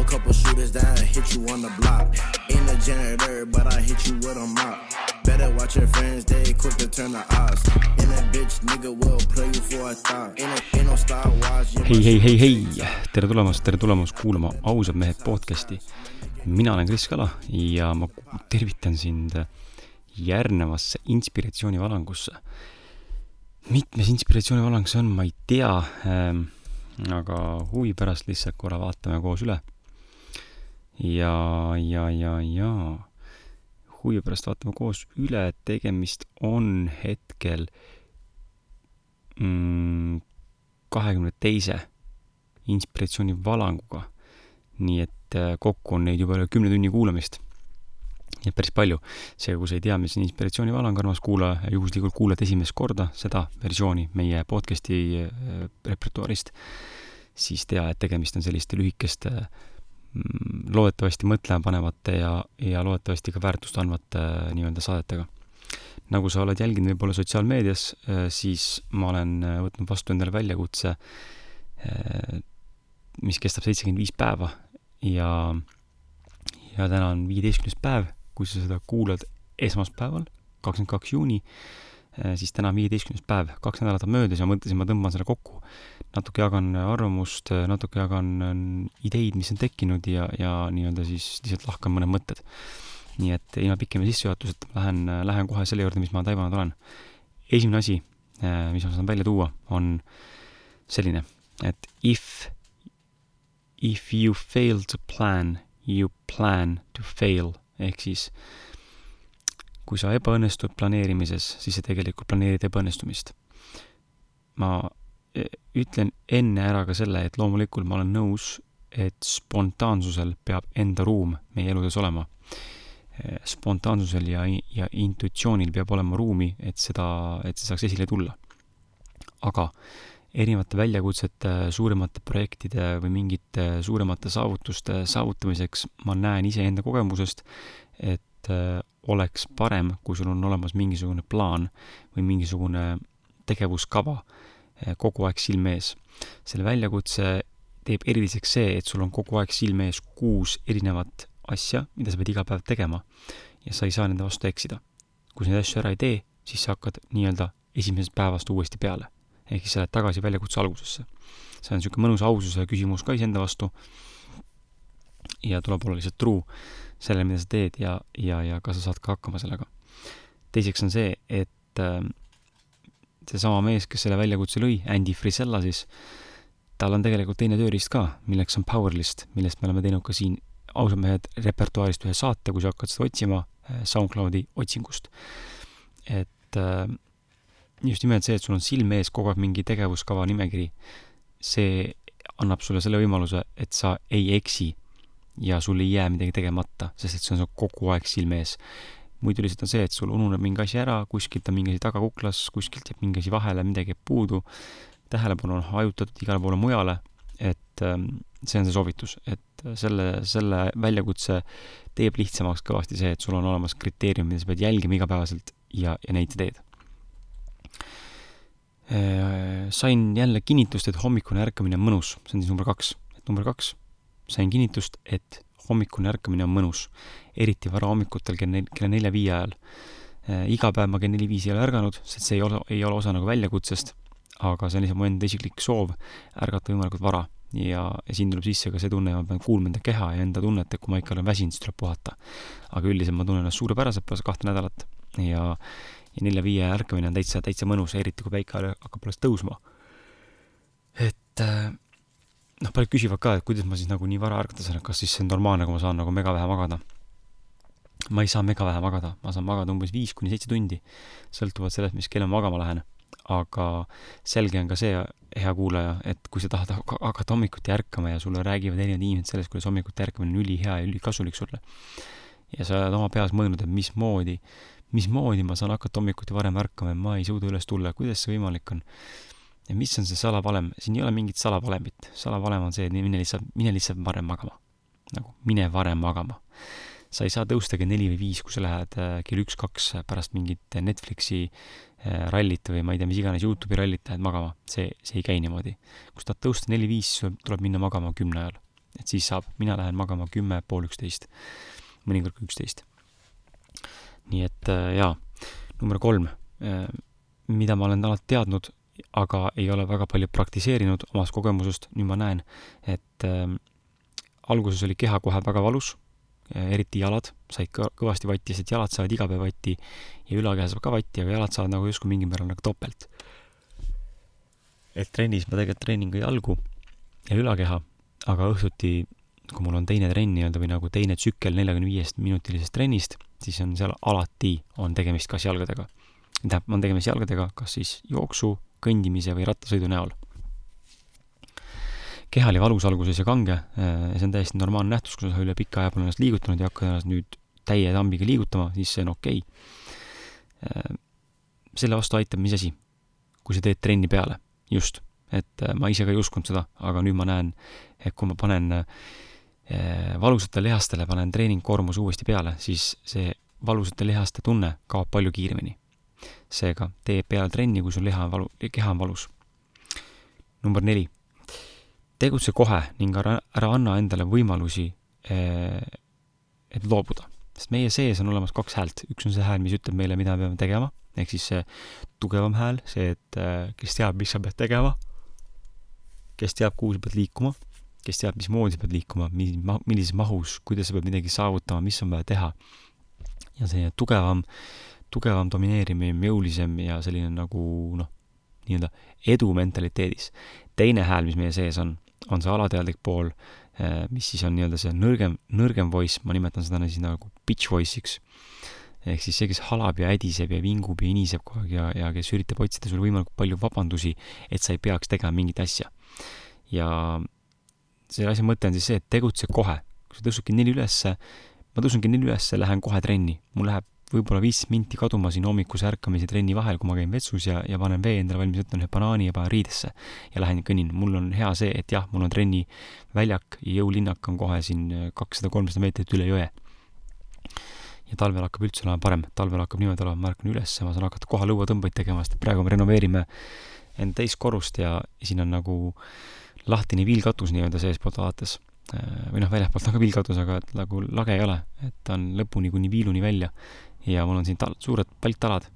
a couple shooters that hit you on the block. Ain't a janitor, but I hit you with a mop. Better watch your friends, they quick to turn the odds. In a bitch, nigga will play you for a thought. Ain't, a, ain't no Star Wars. hei, hei, hei, hei, tere tulemast, tere tulemast kuulama Ausad mehed podcasti. mina olen Kris Kala ja ma tervitan sind järgnevasse inspiratsioonivalangusse. mitmes inspiratsioonivalang see on, ma ei tea ähm,, aga huvi pärast lihtsalt korra vaatame koos üle. Ja, ja, ja, ja huvi pärast vaatame koos üle, tegemist on hetkel mm, kahekümne teise inspiratsioonivalanguga. nii et äh, kokku on neid juba üle kümne tunni kuulamist. nii et päris palju. seega, kui sa ei tea, mis on inspiratsioonivalang, armas kuulaja, juhuslikult kuulad esimest korda seda versiooni meie podcast'i äh, repertuaarist, siis tea, et tegemist on selliste lühikeste mm, loodetavasti mõtlema panevate ja, ja loodetavasti ka väärtust andvate äh, nii-öelda saadetega. Nagu sa oled jälginud võib-olla sotsiaalmeedias, siis ma olen võtnud vastu endale väljakutse, mis kestab seitsekümmend viis päeva ja, ja täna on viieteistkümnes päev, kui sa seda kuulad esmaspäeval, kakskümmend kaks juuni, siis täna on viieteistkümnes päev, kaks nädalat on möödas ja mõtlesin, ma tõmban selle kokku. Natuke jagan arvamust, natuke jagan ideid, mis on tekkinud ja, ja nii-öelda siis lihtsalt lahkan mõned mõtted. nii et ilma pikema sissejuhatuseta lähen, lähen kohe selle juurde, mis ma taibanud olen. esimene asi, mis ma saan välja tuua, on selline, et if if you fail to plan, you plan to fail ehk siis kui sa ebaõnnestud planeerimises, siis sa tegelikult planeerid ebaõnnestumist. ma ütlen enne ära ka selle, et loomulikult ma olen nõus, et spontaansusel peab enda ruum meie eludes olema. E, spontaansusel ja, ja intuitsioonil peab olema ruumi, et seda, et see saaks esile tulla. aga erinevate väljakutsete, suuremate projektide või mingite suuremate saavutuste saavutamiseks ma näen iseenda kogemusest, et äh, oleks parem, kui sul on olemas mingisugune plaan või mingisugune tegevuskava äh, kogu aeg silme ees. selle väljakutse teeb eriliseks see, et sul on kogu aeg silme ees kuus erinevat asja, mida sa pead iga päev tegema ja sa ei saa nende vastu eksida. kui sa neid asju ära ei tee, siis sa hakkad nii-öelda esimesest päevast uuesti peale ehk siis sa lähed tagasi väljakutse algusesse. see on niisugune mõnus aususe küsimus ka iseenda vastu ja tuleb olla lihtsalt truu sellele, mida sa teed ja, ja, ja kas sa saad ka hakkama sellega. teiseks on see, et äh, seesama mees, kes selle väljakutse lõi, Andy Frisella siis, tal on tegelikult teine tööriist ka, milleks on Powerlist, millest me oleme teinud ka siin ausad mehed repertuaarist ühe saate, kui sa hakkad seda otsima äh, SoundCloudi otsingust. et äh, just nimelt see, et sul on silme ees kogu aeg mingi tegevuskava nimekiri, see annab sulle selle võimaluse, et sa ei eksi ja sul ei jää midagi tegemata, sest et see on sul kogu aeg silme ees. Muidu lihtsalt on see, et sul ununeb mingi asi ära, kuskilt on mingi asi tagakuklas, kuskilt jääb mingi asi vahele, midagi jääb puudu, tähelepanu on hajutatud igale poole mujale, et ähm, see on see soovitus, et selle, selle väljakutse teeb lihtsamaks kõvasti see, et sul on olemas kriteeriumid, mida sa pead jälgima igapäevaselt ja, ja neid sa teed Äh, sain jälle kinnitust, et hommikune ärkamine on mõnus, see on siis number kaks. et number kaks, sain kinnitust, et hommikune ärkamine on mõnus, eriti varahommikutel kell nel-, kella nelja-viie ajal. Äh, iga päev ma kell neli-viis ei ole ärganud, sest see ei ole, ei ole osa nagu väljakutsest, aga see on lihtsalt mu enda isiklik soov ärgata võimalikult vara. ja, ja siin tuleb sisse ka see tunne, ma pean kuulma enda keha ja enda tunnet, et kui ma ikka olen väsinud, siis tuleb puhata. aga üldiselt ma tunnen ennast suurepäraselt pärast kahte nädalat ja ja nelja-viie ärkamine on täitsa, täitsa mõnus, eriti kui päike hakkab alles tõusma. et äh, noh, paljud küsivad ka, et kuidas ma siis nagu nii vara ärgata saan, et kas siis see on normaalne, kui ma saan nagu mega vähe magada. ma ei saa mega vähe magada, ma saan magada umbes viis kuni seitse tundi, sõltuvalt sellest, mis kell ma magama lähen. aga selge on ka see, hea kuulaja, et kui sa tahad hakata hommikuti ärkama ja sulle räägivad erinevad inimesed sellest, kuidas hommikuti ärkamine on ülihea ja ülikasulik sulle, ja sa oled oma peas mõelnud, et mismoodi mismoodi ma saan hakata hommikuti varem ärkama ja ma ei suuda üles tulla, kuidas see võimalik on? Ja mis on see salavalem, siin ei ole mingit salavalemit, salavalem on see, et mine lihtsalt, mine lihtsalt varem magama. nagu mine varem magama. sa ei saa tõusta kell neli või viis, kui sa lähed äh, kell üks-kaks pärast mingit Netflixi äh, rallit või ma ei tea, mis iganes Youtube'i rallit lähed magama, see, see ei käi niimoodi. kui sa tahad tõusta neli-viis, siis tuleb minna magama kümne ajal. et siis saab, mina lähen magama kümme, pool üksteist, mõnikord ka üksteist. nii et jaa, number kolm, mida ma olen alati teadnud, aga ei ole väga palju praktiseerinud omast kogemusest, nüüd ma näen, et äh, alguses oli keha kohe väga valus, eriti jalad said ka kõvasti vatti, sest jalad saavad iga päev vatti ja ülakeha saab ka vatti, aga jalad saavad nagu justkui mingil määral nagu topelt. et trennis ma tegelikult treenin ka jalgu ja ülakeha, aga õhtuti, kui mul on teine trenn nii-öelda või nagu teine tsükkel neljakümne viiest minutilisest trennist, siis on seal alati, on tegemist kas jalgadega. tähendab, on tegemist jalgadega kas siis jooksu, kõndimise või rattasõidu näol keha oli valus alguses ja kange, äh, see on täiesti normaalne nähtus, kui sa üle pika aja pole ennast liigutanud ja hakkad ennast nüüd täie tambiga liigutama, siis see on okei okay.. Äh, selle vastu aitab mis asi? kui sa teed trenni peale, just. et äh, ma ise ka ei uskunud seda, aga nüüd ma näen, et kui ma panen valusatele lihastele, panen treeningkoormuse uuesti peale, siis see valusate lihaste tunne kaob palju kiiremini. Seega tee peale trenni, kui sul liha on valu, keha on valus. number neli tegutse kohe ning ära, ära anna endale võimalusi, eh, et loobuda. sest meie sees on olemas kaks häält, üks on see hääl, mis ütleb meile, mida me peame tegema, ehk siis see tugevam hääl, see, et eh, kes teab, mis sa pead tegema, kes teab, kuhu sa pead liikuma, kes teab, mismoodi sa pead liikuma, millises mahus, kuidas sa pead midagi saavutama, mis on vaja teha. ja see tugevam, tugevam domineerimine, jõulisem ja selline nagu noh, nii-öelda edu mentaliteedis. teine hääl, mis meie sees on, on see alateadlik pool, eh, mis siis on nii-öelda see nõrgem, nõrgem voice, ma nimetan seda siis nagu bitch voice'iks. ehk siis see, kes halab ja ädiseb ja vingub ja iniseb kogu aeg ja, ja kes üritab otsida sulle võimalikult palju vabandusi, et sa ei peaks tegema mingit asja. ja selle asja mõte on siis see, et tegutse kohe. kui sa tõusud kell neli ülesse, ma tõusen kell neli ülesse, lähen kohe trenni, mul läheb võib-olla viis minti kaduma siin hommikuse ärkamise trenni vahel, kui ma käin vetsus ja, ja panen vee endale valmis, võtan ühe banaani ja panen riidesse ja lähen kõnnin. mul on hea see, et jah, mul on trenniväljak ja jõulinnak on kohe siin kakssada, kolmsada meetrit üle jõe. ja talvel hakkab üldse olema parem, talvel hakkab niimoodi olema, ma ärkan üles ma saan hakata kohe lõuatõmbeid tegema, sest praegu me renoveerime enda teist korrust ja siin on nagu lahtine viilkatus nii-öelda seestpoolt vaadates või noh, väljapoolt on ka viilkatus, aga et nagu lage ei ole, et ta on lõpuni kuni viiluni välja ja mul on siin tal-, suured palktalad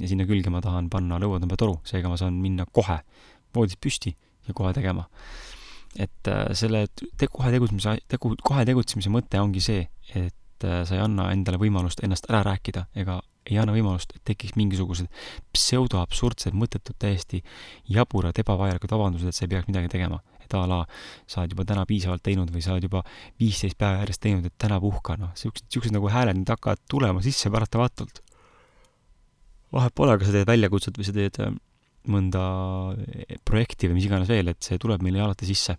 ja sinna külge ma tahan panna lõuatõmbetoru, seega ma saan minna kohe voodist püsti ja kohe tegema. et äh, selle te-, kohe tegutsemise, tegu-, kohe tegutsemise mõte ongi see, et äh, sa ei anna endale võimalust ennast ära rääkida ega ei anna võimalust, et tekiks mingisugused pseudoabsurdsed, mõttetud, täiesti jaburad, ebavajalikud vabandused, et sa ei peaks midagi tegema et a la sa oled juba täna piisavalt teinud või sa oled juba viisteist päeva järjest teinud, et täna puhka, noh, siuksed, siuksed nagu hääled nüüd hakkavad tulema sisse paratamatult. vahet pole, kas sa teed väljakutset või sa teed äh, mõnda äh, projekti või mis iganes veel, et see tuleb meile alati sisse.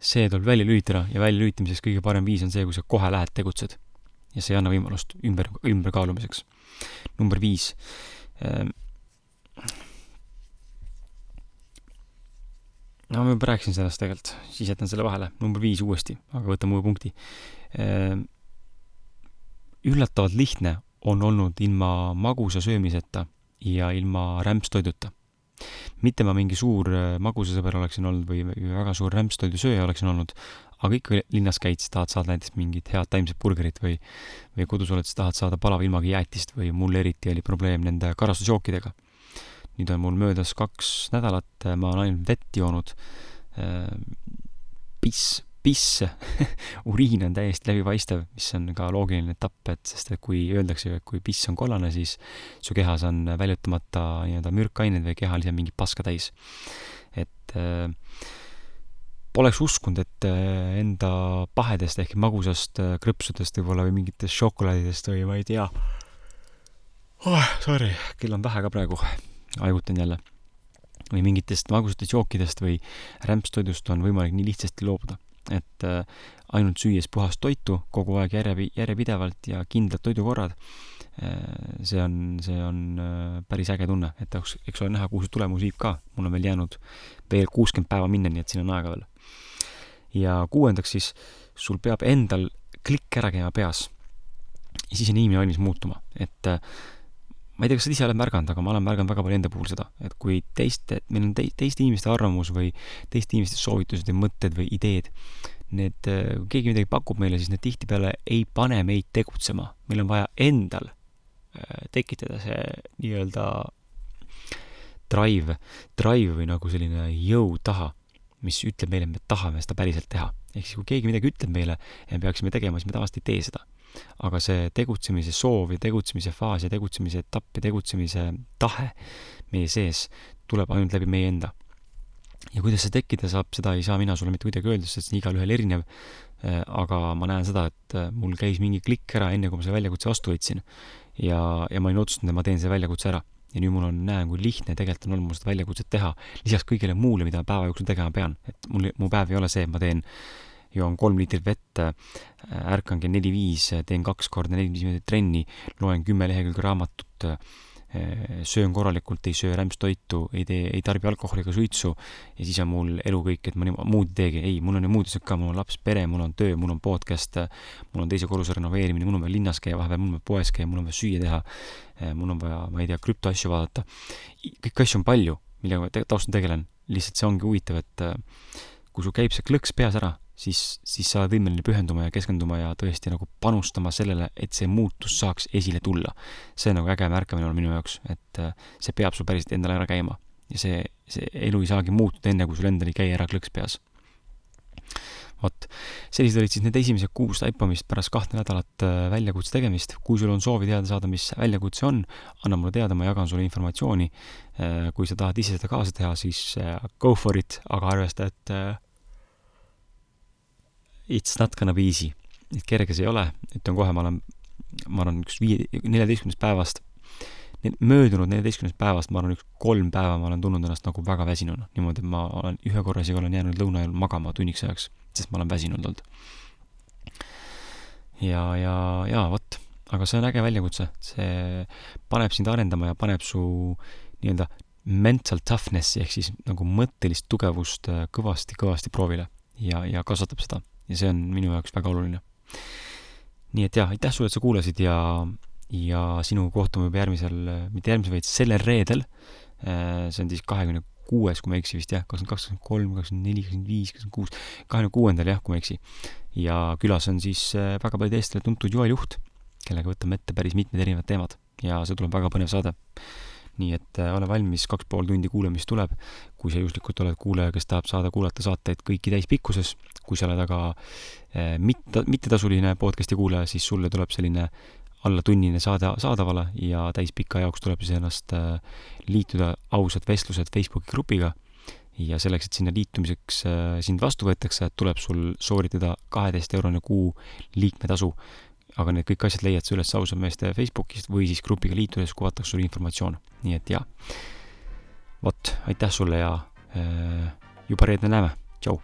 see tuleb välja lülitada ja väljalülitamiseks kõige parem viis on see, kui sa kohe lähed, tegutsed. Ja see ei anna võimalust ümber, ümberkaalumiseks. number viis ähm, no ma juba rääkisin sellest tegelikult, siis jätan selle vahele, number viis uuesti, aga võtame uue punkti. Ehm, üllatavalt lihtne on olnud ilma magusa söömiseta ja ilma rämpstoiduta. mitte ma mingi suur äh, magusasõber oleksin olnud või, või väga suur rämpstoidusööja oleksin olnud, aga ikka linnas käid, siis tahad saada näiteks mingit head taimset burgerit või, või kodus oled, siis tahad saada palava ilmaga jäätist või mul eriti oli probleem nende karastusjookidega nüüd on mul möödas kaks nädalat, ma olen ainult vett joonud. piss, piss uriin on täiesti läbipaistev, mis on ka loogiline etapp, et sest et kui öeldakse, et kui piss on kollane, siis su kehas on väljutamata nii-öelda mürkained või keha lihtsalt mingit paska täis. et äh, poleks uskunud, et enda pahedest ehk magusast krõpsudest võib-olla või mingitest šokolaadidest või ma ei tea oh,. Sorry, kell on vähe ka praegu haigutan jälle, või mingitest magusatest jookidest või rämpstoidust on võimalik nii lihtsasti loobuda. et äh, ainult süües puhast toitu kogu aeg järje, järjepidevalt ja kindlad toidukorrad äh,, see on, see on äh, päris äge tunne, et eks, eks ole näha, kuhu see tulemus viib ka. mul on veel jäänud veel kuuskümmend päeva minna, nii et siin on aega veel. Ja kuuendaks siis, sul peab endal klikk ära käima peas. ja siis on inimene valmis muutuma, et äh, ma ei tea, kas sa ise oled märganud, aga ma olen märganud väga palju enda puhul seda, et kui teiste, meil on te-, teiste inimeste arvamus või teiste inimeste soovitused või mõtted või ideed, need, kui keegi midagi pakub meile, siis need tihtipeale ei pane meid tegutsema. meil on vaja endal tekitada see nii-öelda drive, drive või nagu selline jõud taha, mis ütleb meile, et me tahame seda päriselt teha. ehk siis, kui keegi midagi ütleb meile ja me peaksime tegema, siis me tavaliselt ei tee seda. aga see tegutsemise soov ja tegutsemise faas ja tegutsemise etapp ja tegutsemise tahe meie sees tuleb ainult läbi meie enda. ja kuidas see tekkida saab, seda ei saa mina sulle mitte kuidagi öelda, sest see on igalühel erinev. Äh, aga ma näen seda, et äh, mul käis mingi klikk ära, enne kui ma selle väljakutse vastu võtsin. ja, ja ma olin otsustanud, et ma teen selle väljakutse ära ja nüüd mul on, näen, kui lihtne tegelikult on olnud mul seda väljakutset teha, lisaks kõigele muule, mida päeva jooksul tegema pean. et mul, mu päev ei ole see, et ma teen, joon kolm liitrit vett, ärkan kell neli-viis, teen kaks korda neli-viis minutit trenni, loen kümme lehekülge raamatut, Äh, söön korralikult, ei söö rämpstoitu, ei tee, ei tarbi alkoholi ega suitsu ja siis on mul elu kõik, et ma nii, muud ei teegi. ei, mul on ju muud asjad ka, mul on laps, pere, mul on töö, mul on podcast, mul on teise korruse renoveerimine, mul on vaja linnas käia vahepeal, mul on vaja poes käia, mul on vaja süüa teha, äh, mul on vaja, ma ei tea, krüptoasju vaadata. kõiki asju on palju, millega ma taustal tegelen. lihtsalt see ongi huvitav, et äh, kui sul käib see klõks peas ära, siis, siis sa oled võimeline pühenduma ja keskenduma ja tõesti nagu panustama sellele, et see muutus saaks esile tulla. see on nagu äge märkamine olnud minu jaoks, et äh, see peab sul päriselt endale ära käima. ja see, see elu ei saagi muutuda enne, kui sul endal ei käi ära klõks peas. vot, sellised olid siis need esimesed kuus taipamist pärast kahte nädalat äh, väljakutse tegemist. kui sul on soovi teada saada, mis väljakutse on, anna mulle teada, ma jagan sulle informatsiooni. Äh, kui sa tahad ise seda kaasa teha, siis go for it, aga arvesta, et it's not gonna be easy. et kerge see ei ole, ütlen kohe, ma olen, ma arvan, üks viie, neljateistkümnest päevast, möödunud neljateistkümnest päevast, ma arvan, üks kolm päeva ma olen tundnud ennast nagu väga väsinuna. niimoodi, et ma olen ühe korra isegi olen jäänud lõuna ajal magama tunniks ajaks, sest ma olen väsinud olnud. ja, ja, ja vot, aga see on äge väljakutse, see paneb sind arendama ja paneb su nii-öelda mental toughness'i ehk siis nagu mõttelist tugevust kõvasti-kõvasti proovile ja, ja kasvatab seda ja see on minu jaoks väga oluline. nii et jah, aitäh sulle, et sa kuulasid ja, ja sinuga kohtume juba järgmisel, mitte järgmisel, vaid sellel reedel. Äh, see on siis kahekümne kuues, kui ma ei eksi vist jah, kakskümmend kaks, kakskümmend kolm, kakskümmend neli, kakskümmend viis, kakskümmend kuus, kahekümne kuuendal jah, kui ma ei eksi. ja külas on siis äh, väga palju Eestile tuntud Joel Juht, kellega võtame ette päris mitmed erinevad teemad ja see tuleb väga põnev saade nii et äh, ole valmis, kaks pool tundi kuulamist tuleb. kui sa juhuslikult oled kuulaja, kes tahab saada kuulata saateid kõiki täispikkuses, kui sa oled aga äh, mitte, mittetasuline podcast'i kuulaja, siis sulle tuleb selline alla tunnine saade saadavale ja täispika jaoks tuleb siis ennast äh, liituda ausad vestlused Facebooki grupiga ja selleks, et sinna liitumiseks sind vastu võetakse, tuleb sul sooritada kaheteist eurone kuu liikmetasu aga need kõik asjad leiad sa üles ausad meeste Facebookist või siis grupiga liitudes kuvatakse sulle informatsioon. nii et jaa, vot, aitäh sulle ja äh, juba reedel näeme, tšau!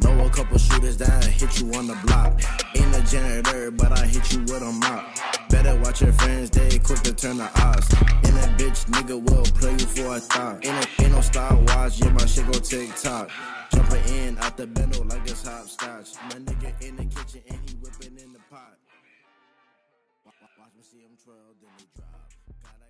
Know a couple shooters that hit you on the block. Ain't a janitor, but I hit you with a mop. Better watch your friends, they quick to turn the odds. And that bitch nigga will play you for a thought. Ain't, a, ain't no Star Wars, yeah, my shit go TikTok. Jumping in out the bendo like it's hopscotch. My nigga in the kitchen and he whipping in the pot. Watch me see him twirl, then he drop.